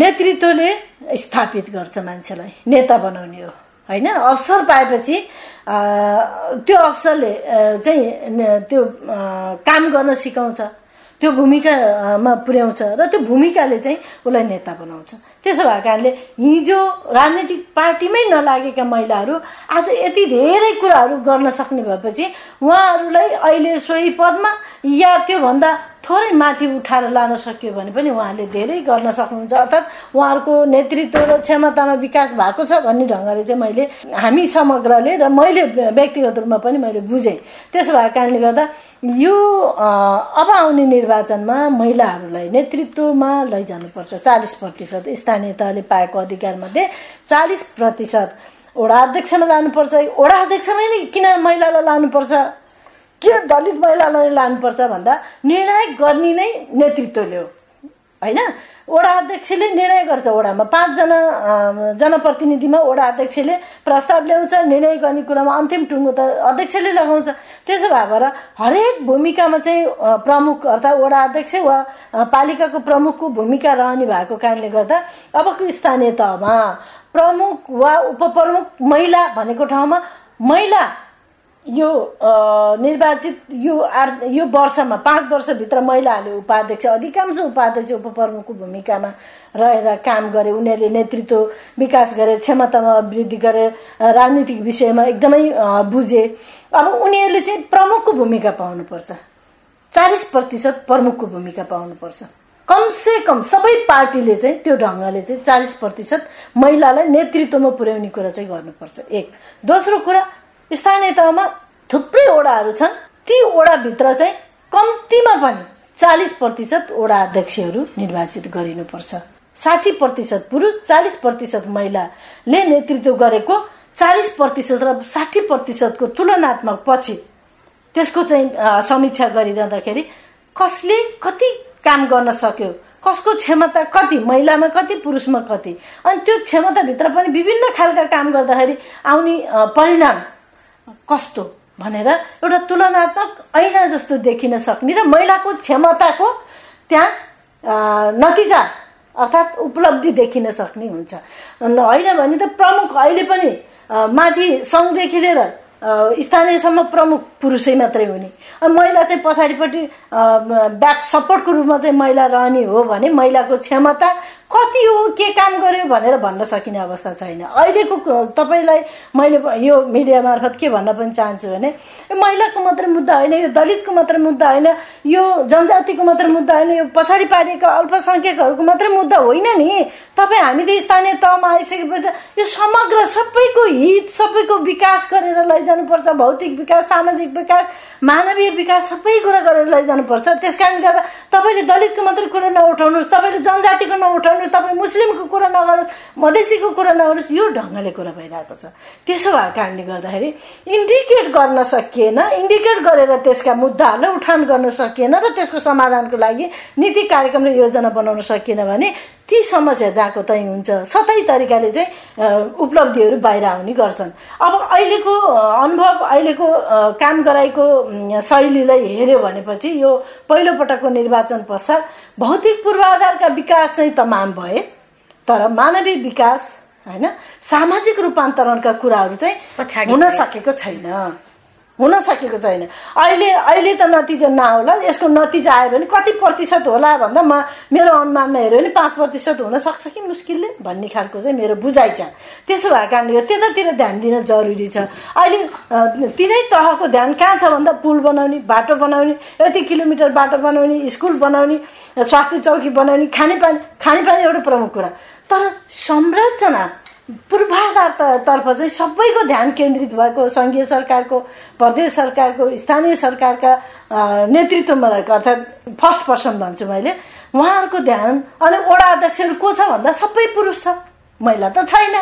नेतृत्वले स्थापित गर्छ मान्छेलाई नेता बनाउने हो। होइन? अवसर पाएपछि त्यो अवसरले चाहिँ त्यो काम गर्न सिकाउँछ त्यो भूमिकामा पुर्याउँछ र त्यो भूमिकाले चाहिँ उसलाई नेता बनाउँछ। त्यसो भएको कारणले हिजो राजनीतिक पार्टीमै नलागेका महिलाहरू आज यति धेरै कुराहरू गर्न सक्ने भएपछि उहाँहरूलाई अहिले सोही पदमा या त्योभन्दा थोरै माथि उठाएर लान सकियो भने पनि उहाँले धेरै गर्न सक्नुहुन्छ। अर्थात् उहाँहरूको नेतृत्व र क्षमतामा विकास भएको छ भन्ने ढङ्गले चाहिँ मैले हामी समग्रले र मैले व्यक्तिगत रूपमा पनि मैले बुझेँ। त्यसो भएको कारणले गर्दा यो अब आउने निर्वाचनमा महिलाहरूलाई नेतृत्वमा लैजानुपर्छ। चालिस प्रतिशत स्थानीय तहले पाएको अधिकारमध्ये चालिस प्रतिशत वडा अध्यक्षमा लानुपर्छ। वडा अध्यक्षमै नै किन महिलालाई लानुपर्छ? के दलित महिलालाई लानुपर्छ भन्दा निर्णय गर्ने नै नेतृत्वले हो होइन? वडा अध्यक्षले निर्णय गर्छ वडामा। पाँचजना जनप्रतिनिधिमा वडा अध्यक्षले प्रस्ताव ल्याउँछ निर्णय गर्ने कुरामा अन्तिम टुङ्गो त अध्यक्षले लगाउँछ। त्यसो भएर हरेक भूमिकामा चाहिँ प्रमुख अर्थात् वडा अध्यक्ष वा पालिकाको प्रमुखको भूमिका रहने भएको कारणले गर्दा अबको स्थानीय तहमा प्रमुख वा उपप्रमुख महिला भनेको ठाउँमा महिला यो निर्वाचित यो आर् यो वर्षमा पाँच वर्षभित्र महिलाहरूले उपाध्यक्ष अधिकांश उपाध्यक्ष उपप्रमुखको भूमिकामा रहेर काम गरे। उनीहरूले नेतृत्व विकास गरे क्षमतामा वृद्धि गरे राजनीतिक विषयमा एकदमै बुझे। अब उनीहरूले चाहिँ प्रमुखको भूमिका पाउनुपर्छ। चालिस प्रतिशत प्रमुखको भूमिका पाउनुपर्छ। कमसे कम सबै पार्टीले चाहिँ त्यो ढङ्गले चाहिँ चालिस प्रतिशत महिलालाई नेतृत्वमा पुर्याउने कुरा चाहिँ गर्नुपर्छ। एक। दोस्रो कुरा स्थानीय तहमा थुप्रै ओडाहरू छन्। ती ओडाभित्र चाहिँ कम्तीमा पनि चालिस प्रतिशत ओडा अध्यक्षहरू निर्वाचित गरिनुपर्छ। साठी प्रतिशत पुरुष चालिस प्रतिशत महिलाले नेतृत्व गरेको चालिस प्रतिशत र साठी प्रतिशतको तुलनात्मक पछि त्यसको चाहिँ समीक्षा गरिरहँदाखेरि कसले कति काम गर्न सक्यो कसको क्षमता कति महिलामा कति पुरुषमा कति अनि त्यो क्षमताभित्र पनि विभिन्न खालका काम गर्दाखेरि आउने परिणाम कस्तो भनेर एउटा तुलनात्मक ऐना जस्तो देखिन सक्ने र महिलाको क्षमताको त्यहाँ नतिजा अर्थात् उपलब्धि देखिन सक्ने हुन्छ। होइन भने त प्रमुख अहिले पनि माथि सङ्घदेखि लिएर स्थानीयसम्म प्रमुख पुरुषै मात्रै हुने। अनि महिला चाहिँ पछाडिपट्टि ब्याक सपोर्टको रूपमा चाहिँ महिला रहने हो भने महिलाको क्षमता कति हो के काम गर्यो भनेर भन्न सकिने अवस्था छैन। अहिलेको तपाईँलाई मैले यो मिडिया मार्फत के भन्न पनि चाहन्छु भने महिलाको मात्रै मुद्दा होइन यो दलितको मात्रै मुद्दा होइन यो जनजातिको मात्रै मुद्दा होइन यो पछाडि पारिएका अल्पसङ्ख्यकहरूको मात्रै मुद्दा होइन नि। तपाईँ हामी त स्थानीय तहमा आइसकेपछि त यो समग्र सबैको हित सबैको विकास गरेर लैजानुपर्छ भौतिक विकास सामाजिक विकास मानवीय विकास सबै कुरा गरेर लैजानुपर्छ। त्यस कारणले गर्दा तपाईँले दलितको मात्रै कुरा नउठाउनुहोस् तपाईँले जनजातिको नउठाउनु गर्नुहोस् तपाईँ मुस्लिमको कुरा नगर्नुहोस् मधेसीको कुरा नगर्नुहोस् यो ढङ्गले कुरा भइरहेको छ। त्यसो भएको कारणले गर्दाखेरि इन्डिकेट गर्न सकिएन इन्डिकेट गरेर त्यसका मुद्दाहरूलाई उठान गर्न सकिएन र त्यसको समाधानको लागि नीति कार्यक्रम र योजना बनाउन सकिएन भने ती समस्या जहाँको तै हुन्छ। सतै तरिकाले चाहिँ उपलब्धिहरू बाहिर आउने गर्छन्। अब अहिलेको अनुभव अहिलेको काम गराइको शैलीलाई हेऱ्यो भनेपछि यो पहिलोपटकको निर्वाचन पश्चात भौतिक पूर्वाधारका विकास चाहिँ तमाम भए तर मानवीय विकास होइन सामाजिक रूपान्तरणका कुराहरू चाहिँ हुन सकेको छैन। हुन सकेको छैन। अहिले अहिले त नतिजा नहोला। यसको नतिजा आयो भने कति प्रतिशत होला भन्दा म मेरो अनुमानमा हेऱ्यो भने पाँच प्रतिशत हुनसक्छ कि मुस्किलले भन्ने खालको चाहिँ मेरो बुझाइ छ। त्यसो भएको कारणले त्यतातिर ध्यान दिन जरुरी छ। अहिले तिनै तहको ध्यान कहाँ छ भन्दा पुल बनाउने बाटो बनाउने यति किलोमिटर बाटो बनाउने स्कुल बनाउने स्वास्थ्य चौकी बनाउने खानेपानी खानेपानी एउटा प्रमुख कुरा। तर संरचना पूर्वाधार तर्फ चाहिँ सबैको ध्यान केन्द्रित भएको सङ्घीय सरकारको प्रदेश सरकारको स्थानीय सरकारका नेतृत्वमा रहेको अर्थात् फर्स्ट पर्सन भन्छु मैले। उहाँहरूको ध्यान अनि वडा अध्यक्षहरू को छ भन्दा सबै पुरुष छ। महिला त छैन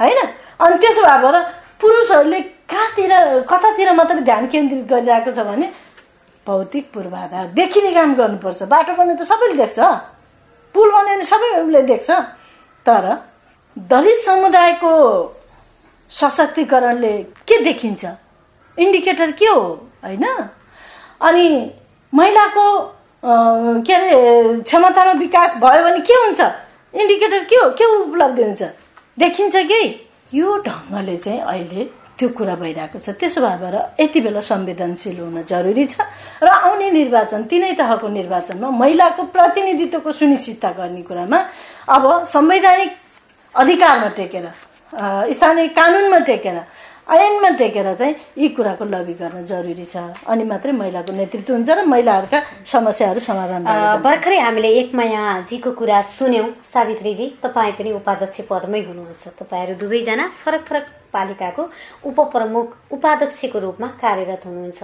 होइन? अनि त्यसो भएर पुरुषहरूले कहाँतिर कतातिर मात्रै ध्यान केन्द्रित गरिरहेको छ भने भौतिक पूर्वाधार देखिने काम गर्नुपर्छ। बाटो बन्ने त सबैले देख्छ। पुल बन्यो भने सबैले देख्छ। तर दलित समुदायको सशक्तिकरणले के देखिन्छ? इन्डिकेटर के हो? होइन? अनि महिलाको के अरे क्षमतामा विकास भयो भने के हुन्छ? इन्डिकेटर के हो? के उपलब्धि हुन्छ? देखिन्छ कि यो ढङ्गले चाहिँ अहिले त्यो कुरा भइरहेको छ। त्यसो भएर यति बेला संवेदनशील हुन जरुरी छ र आउने निर्वाचन तिनै तहको निर्वाचनमा महिलाको प्रतिनिधित्वको सुनिश्चितता गर्ने कुरामा अब संवैधानिक अधिकारमा टेकेर स्थानीय कानुनमा टेकेर ऐनमा टेकेर चाहिँ यी कुराको लबी गर्न जरुरी छ। अनि मात्रै महिलाको नेतृत्व हुन्छ र महिलाहरूका समस्याहरू समाधान भर्खरै हामीले एकमायाजीको कुरा सुन्यौँ। सावित्रीजी तपाईँ पनि उपाध्यक्ष पदमै हुनुहुन्छ। तपाईँहरू दुवैजना फरक फरक पालिकाको उपप्रमुख उपाध्यक्षको रूपमा कार्यरत हुनुहुन्छ।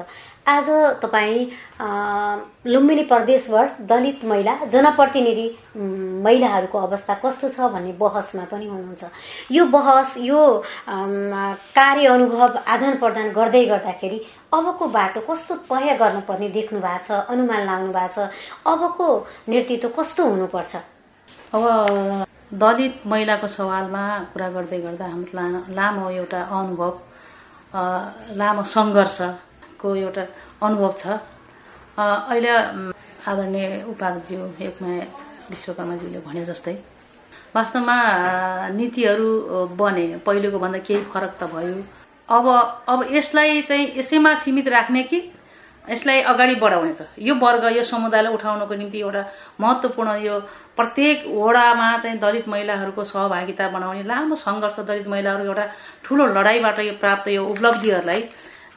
आज तपाईँ लुम्बिनी प्रदेशभर दलित महिला जनप्रतिनिधि महिलाहरूको अवस्था कस्तो छ भन्ने बहसमा पनि हुनुहुन्छ। यो बहस यो कार्य अनुभव आदान प्रदान गर्दै गर्दाखेरि अबको बाटो कस्तो तय गर्नुपर्ने देख्नु भएको छ अनुमान लाग्नु भएको छ अबको नेतृत्व कस्तो हुनुपर्छ? अब दलित महिलाको सवालमा कुरा गर्दै गर्दा हाम्रो लामो एउटा अनुभव लामो सङ्घर्षको एउटा अनुभव छ। अहिले आदरणीय उपाध्यज्यू एकमा विश्वकर्माज्यूले भने जस्तै। वास्तवमा नीतिहरू बने पहिलेको भन्दा केही फरक त भयो। अब अब यसलाई चाहिँ यसैमा सीमित राख्ने कि यसलाई अगाडि बढाउने त? यो वर्ग यो समुदायलाई उठाउनको निम्ति एउटा महत्त्वपूर्ण यो प्रत्येक वडामा चाहिँ दलित महिलाहरूको सहभागिता बनाउने लामो सङ्घर्ष दलित महिलाहरू एउटा ठुलो लडाइँबाट यो प्राप्त यो उपलब्धिहरूलाई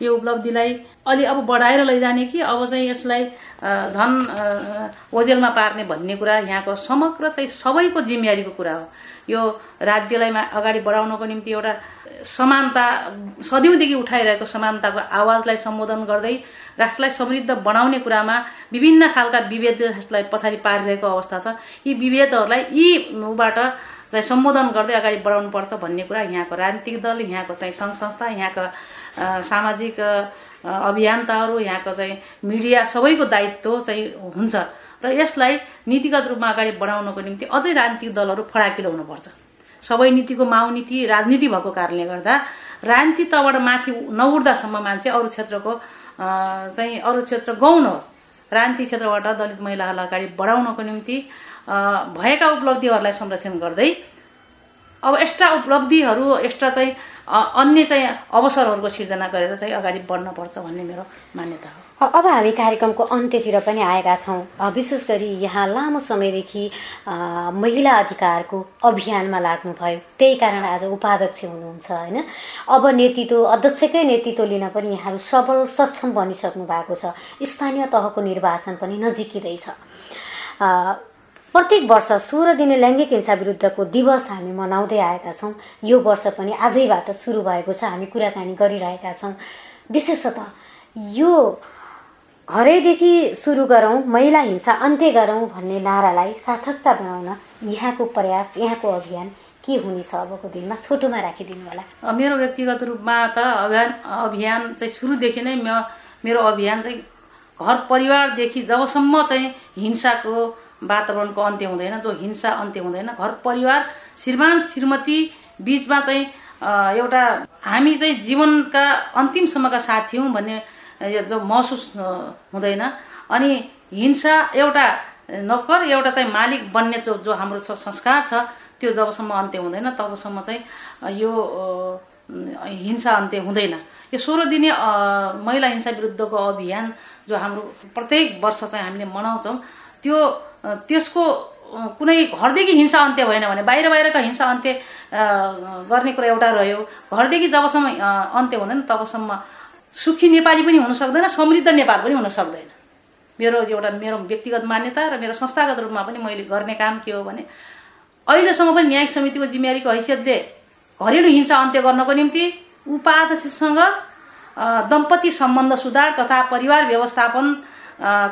यो उपलब्धिलाई अलि अब बढाएर लैजाने कि अब चाहिँ यसलाई झन् ओजेलमा पार्ने भन्ने कुरा यहाँको समग्र चाहिँ सबैको जिम्मेवारीको कुरा हो। यो राज्यलाई अगाडि बढाउनको निम्ति एउटा समानता सदिउँदेखि उठाइरहेको समानताको आवाजलाई सम्बोधन गर्दै राष्ट्रलाई समृद्ध बनाउने कुरामा विभिन्न खालका विभेदलाई पछाडि पारिरहेको अवस्था छ। यी विभेदहरूलाई यी ऊबाट चाहिँ सम्बोधन गर्दै अगाडि बढाउनु पर्छ भन्ने कुरा यहाँको राजनीतिक दल यहाँको चाहिँ सङ्घ संस्था यहाँका सामाजिक अभियन्ताहरू यहाँको चाहिँ मिडिया सबैको दायित्व चाहिँ हुन्छ। र यसलाई नीतिगत रूपमा अगाडि बढाउनको निम्ति अझै राजनीतिक दलहरू फडाकिलो हुनुपर्छ। सबै नीतिको माउ नीति राजनीति भएको कारणले गर्दा राजनीति तबाट माथि नउठ्दासम्म मान्छे अरू क्षेत्रको चाहिँ अरू क्षेत्र गौण हो राजनीति क्षेत्रबाट दलित महिलाहरूलाई अगाडि बढाउनको निम्ति भएका उपलब्धिहरूलाई संरक्षण गर्दै अब एक्स्ट्रा उपलब्धिहरू एक्स्ट्रा चाहिँ अन्य चाहिँ अवसरहरूको सिर्जना गरेर चाहिँ अगाडि बढ्नुपर्छ भन्ने मेरो मान्यता हो। अब हामी कार्यक्रमको अन्त्यतिर पनि आएका छौँ। विशेष गरी यहाँ लामो समयदेखि महिला अधिकारको अभियानमा लाग्नुभयो। त्यही कारण आज उपाध्यक्ष हुनुहुन्छ होइन? अब नेतृत्व अध्यक्षकै नेतृत्व लिन पनि यहाँहरू सबल सक्षम बनिसक्नु भएको छ। स्थानीय तहको निर्वाचन पनि नजिकिँदैछ। प्रत्येक वर्ष सोह्र दिने लैङ्गिक हिंसा विरुद्धको दिवस हामी मनाउँदै आएका छौँ। यो वर्ष पनि आजैबाट सुरु भएको छ। हामी कुराकानी गरिरहेका छौँ। विशेषतः यो घरैदेखि सुरु गरौँ महिला हिंसा अन्त्य गरौँ भन्ने नारालाई सार्थकता बनाउन यहाँको प्रयास यहाँको अभियान के हुनेछ अबको दिनमा? छोटोमा राखिदिनु होला। मेरो व्यक्तिगत रूपमा त अभियान अभियान चाहिँ सुरुदेखि नै मेरो अभियान चाहिँ घर परिवारदेखि जबसम्म चाहिँ हिंसाको वातावरणको अन्त्य हुँदैन जो हिंसा अन्त्य हुँदैन घर परिवार श्रीमान श्रीमती बिचमा चाहिँ एउटा हामी चाहिँ जीवनका अन्तिमसम्मका साथी हौँ भन्ने जो महसुस हुँदैन। अनि हिंसा एउटा नोकर एउटा चाहिँ मालिक बन्ने जो जो हाम्रो संस्कार छ त्यो जबसम्म अन्त्य हुँदैन तबसम्म चाहिँ यो हिंसा अन्त्य हुँदैन। यो सोह्र दिने महिला हिंसा विरुद्धको अभियान जो हाम्रो प्रत्येक वर्ष चाहिँ हामीले मनाउँछौँ त्यो त्यसको कुनै घरदेखि हिंसा अन्त्य भएन भने बाहिर बाहिरका हिंसा अन्त्य गर्ने कुरा एउटा रह्यो। घरदेखि जबसम्म अन्त्य हुँदैन तबसम्म सुखी नेपाली पनि हुन सक्दैन समृद्ध नेपाल पनि हुन सक्दैन। मेरो एउटा मेरो व्यक्तिगत मान्यता र मेरो संस्थागत रूपमा पनि मैले गर्ने काम के हो भने अहिलेसम्म पनि न्यायिक समितिको जिम्मेवारीको हैसियतले घरेलु हिंसा अन्त्य गर्नको निम्ति उपाध्यक्षसँग दम्पति सम्बन्ध सुधार तथा परिवार व्यवस्थापन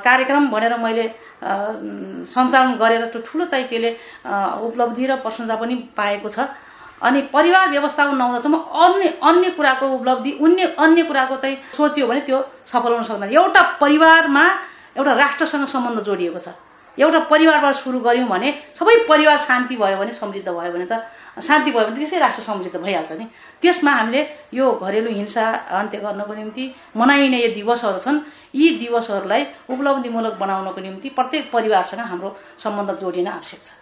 कार्यक्रम भनेर मैले सञ्चालन गरेर ठुलो चाहिँ त्यसले उपलब्धि र प्रशंसा पनि पाएको छ। अनि परिवार व्यवस्थापन नहुँदासम्म अन्य अन्य कुराको उपलब्धि अन्य अन्य कुराको चाहिँ सोच्यो भने त्यो सफल हुन सक्दैन। एउटा परिवारमा एउटा राष्ट्रसँग सम्बन्ध जोडिएको छ। एउटा परिवारबाट सुरु गऱ्यौँ भने सबै परिवार शान्ति भयो भने समृद्ध भयो भने त शान्ति भयो भने त्यसै राष्ट्र समृद्ध भइहाल्छ नि। त्यसमा हामीले यो घरेलु हिंसा अन्त्य गर्नको निम्ति मनाइने यो दिवसहरू छन् यी दिवसहरूलाई उपलब्धिमूलक बनाउनको निम्ति प्रत्येक परिवारसँग हाम्रो सम्बन्ध जोडिन आवश्यक छ।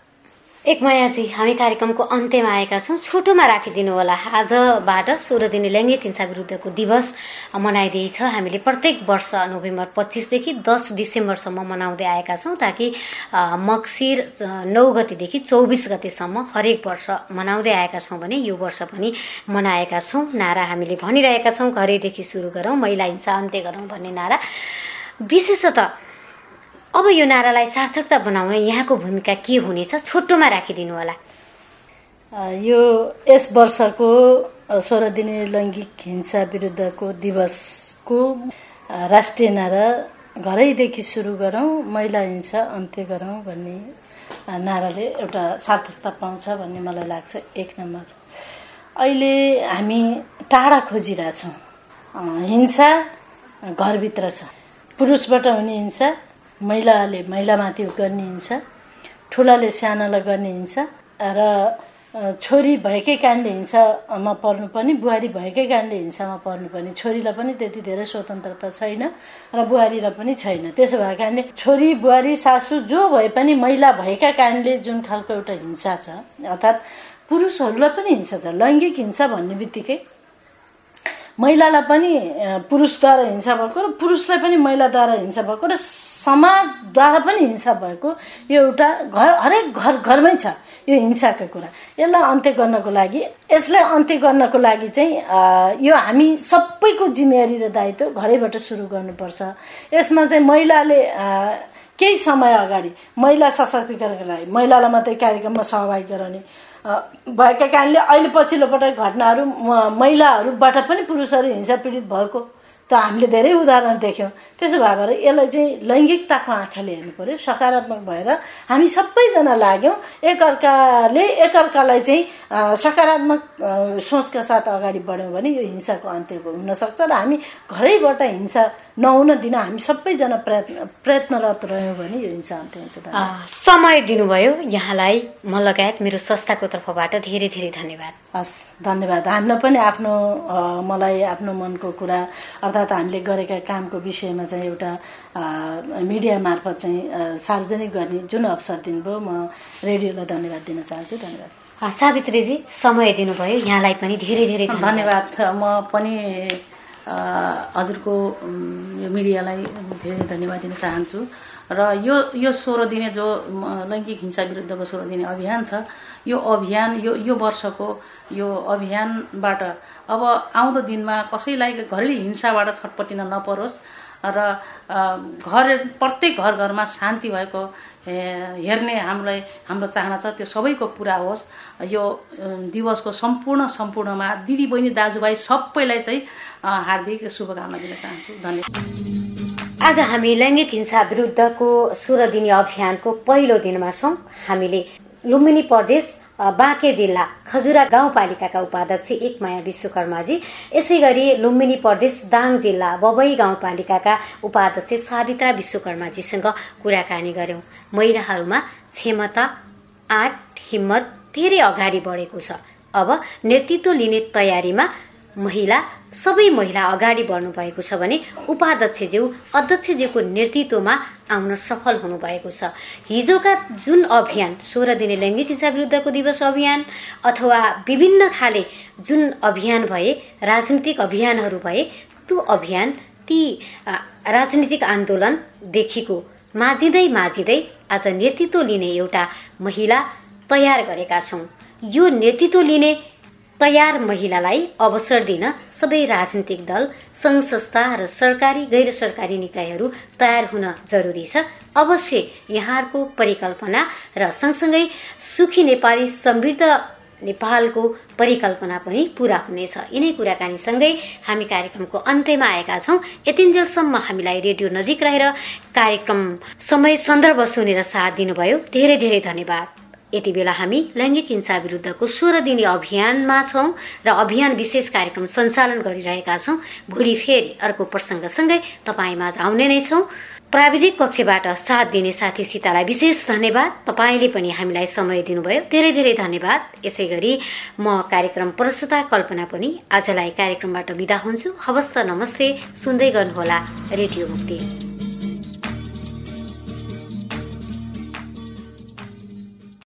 एक मायाजी हामी कार्यक्रमको अन्त्यमा आएका छौँ। छोटोमा राखिदिनु होला। आजबाट सोह्र दिने लैङ्गिक हिंसा विरुद्धको दिवस मनाइदिएछ हामीले प्रत्येक वर्ष नोभेम्बर पच्चिसदेखि दस डिसेम्बरसम्म मनाउँदै आएका छौँ ताकि मक्सिर नौ गतिदेखि चौबिस गतिसम्म हरेक वर्ष मनाउँदै आएका छौँ भने यो वर्ष पनि मनाएका छौँ। नारा हामीले भनिरहेका छौँ। घरैदेखि सुरु गरौँ महिला हिंसा अन्त्य गरौँ भन्ने नारा। विशेषतः अब यो नारालाई सार्थकता बनाउन यहाँको भूमिका के हुनेछ छोटोमा राखिदिनु होला। यो यस वर्षको सोह्र दिने लैङ्गिक हिंसा विरुद्धको दिवसको राष्ट्रिय नारा घरैदेखि सुरु गरौँ महिला हिंसा अन्त्य गरौँ भन्ने नाराले एउटा सार्थकता पाउँछ भन्ने मलाई लाग्छ एक नम्बर। अहिले हामी टाढा खोजिरहेछौँ। हिंसा घरभित्र छ। पुरुषबाट हुने हिंसा महिलाले महिलामाथि गर्ने हिंसा ठुलाले सानालाई गर्ने हिंसा र छोरी भएकै कारणले हिंसामा पर्नु पनि बुहारी भएकै कारणले हिंसामा पर्नु पनि। छोरीलाई पनि त्यति धेरै स्वतन्त्रता छैन र बुहारीलाई पनि छैन। त्यसो भएको कारणले छोरी बुहारी सासु जो भए पनि महिला भएका कारणले जुन खालको एउटा हिंसा छ अर्थात् पुरुषहरूलाई पनि हिंसा छ लैङ्गिक हिंसा भन्ने बित्तिकै महिलालाई पनि पुरुषद्वारा हिंसा भएको र पुरुषलाई पनि महिलाद्वारा हिंसा भएको र समाजद्वारा पनि हिंसा भएको यो एउटा घर हरेक घर घरमै छ यो हिंसाको कुरा। यसलाई अन्त्य गर्नको लागि यसलाई अन्त्य गर्नको लागि चाहिँ यो हामी सबैको जिम्मेवारी र दायित्व घरैबाट सुरु गर्नुपर्छ। यसमा चाहिँ महिलाले केही समय अगाडि महिला सशक्तिकरणको लागि महिलालाई मात्रै कार्यक्रममा सहभागी गराउने भएका कारणले अहिले पछिल्लो पटक घटनाहरू महिलाहरूबाट पनि पुरुषहरू हिंसा पीडित भएको त हामीले धेरै उदाहरण देख्यौँ। त्यसो भएर यसलाई चाहिँ लैङ्गिकताको आँखाले हेर्नु पर्यो सकारात्मक भएर हामी सबैजना लाग्यौँ एकअर्काले एकअर्कालाई चाहिँ सकारात्मक सोचका साथ अगाडि बढ्यौँ भने यो हिंसाको अन्त्य हुनसक्छ र हामी घरैबाट हिंसा नहुन दिन हामी सबैजना प्रयत्न प्रयत्नरत रह्यौँ भने यो हिंसा अन्त्य हुन्छ समय दिनुभयो यहाँलाई। म लगायत मेरो संस्थाको तर्फबाट धेरै धेरै धन्यवाद। हस् धन्यवाद। हामीलाई पनि आफ्नो मलाई आफ्नो मनको कुरा अर्थात् हामीले गरेका कामको विषयमा चाहिँ एउटा मिडिया मार्फत चाहिँ सार्वजनिक गर्ने जुन अवसर दिनुभयो म रेडियोलाई धन्यवाद दिन चाहन्छु। धन्यवाद। सावित्रीजी समय दिनुभयो। यहाँलाई पनि धेरै धेरै धन्यवाद। म पनि हजुरको यो मिडियालाई धेरै धन्यवाद दिन चाहन्छु। र यो यो सोह्र दिने जो लैङ्गिक हिंसा विरुद्धको सोह्र दिने अभियान छ यो अभियान यो यो वर्षको यो अभियानबाट अब आउँदो दिनमा कसैलाई घरेलु हिंसाबाट छटपटिन नपरोस्। र घर प्रत्येक घर घरमा शान्ति भएको हेर्ने हामीलाई हाम्रो चाहना छ त्यो सबैको पुरा होस्। यो दिवसको सम्पूर्ण सम्पूर्णमा दिदी बहिनी दाजुभाइ सबैलाई चाहिँ हार्दिक शुभकामना दिन चाहन्छु। धन्यवाद। आज हामी लैङ्गिक हिंसा विरुद्धको सोह्र दिने अभियानको पहिलो दिनमा छौँ। हामीले लुम्बिनी प्रदेश बाँके जिल्ला खजुरा गाउँपालिकाका उपाध्यक्ष एकमाया विश्वकर्माजी यसै गरी लुम्बिनी प्रदेश दाङ जिल्ला बबई गाउँपालिकाका उपाध्यक्ष सावित्रा विश्वकर्माजीसँग कुराकानी गर्यौं। महिलाहरूमा क्षमता आँट हिम्मत धेरै अगाडि बढेको छ। अब नेतृत्व लिने तयारीमा महिला सबै महिला अगाडि बढ्नु भएको छ भने उपाध्यक्षज्यू अध्यक्षज्यूको नेतृत्वमा आउन सफल हुनुभएको छ। हिजोका जुन अभियान सोह्र दिने लैङ्गिक हिंसा विरुद्धको दिवस अभियान अथवा विभिन्न खाले जुन अभियान भए राजनीतिक अभियानहरू भए त्यो अभियान ती राजनीतिक आन्दोलनदेखिको माझिँदै माझिँदै आज नेतृत्व लिने एउटा महिला तयार गरेका छौँ। यो नेतृत्व लिने तयार महिलालाई अवसर दिन सबै राजनीतिक दल सङ्घ संस्था र सरकारी गैर सरकारी निकायहरू तयार हुन जरुरी छ। अवश्य यहाँहरूको परिकल्पना र सँगसँगै सुखी नेपाली समृद्ध नेपालको परिकल्पना पनि पूरा हुनेछ। यिनै कुराकानीसँगै हामी कार्यक्रमको अन्त्यमा आएका छौँ। यतिन्जेलसम्म हामीलाई रेडियो नजिक रहेर कार्यक्रम समय सन्दर्भ सुनेर साथ दिनुभयो। धेरै धेरै धन्यवाद। यति बेला हामी लैङ्गिक हिंसा विरुद्धको सोह्र दिने अभियानमा छौँ र अभियान विशेष कार्यक्रम सञ्चालन गरिरहेका छौँ। भोलि फेरि अर्को प्रसङ्गसँगै तपाईँमा आउने नै छौँ। प्राविधिक कक्षबाट साथ दिने साथी सीतालाई विशेष धन्यवाद। तपाईँले पनि हामीलाई समय दिनुभयो। धेरै धेरै धन्यवाद। यसै गरी म कार्यक्रम प्रस्तुता कल्पना पनि आजलाई कार्यक्रमबाट विदा हुन्छु। हवस् त नमस्ते। सुन्दै गर्नुहोला रेडियो मुक्ति।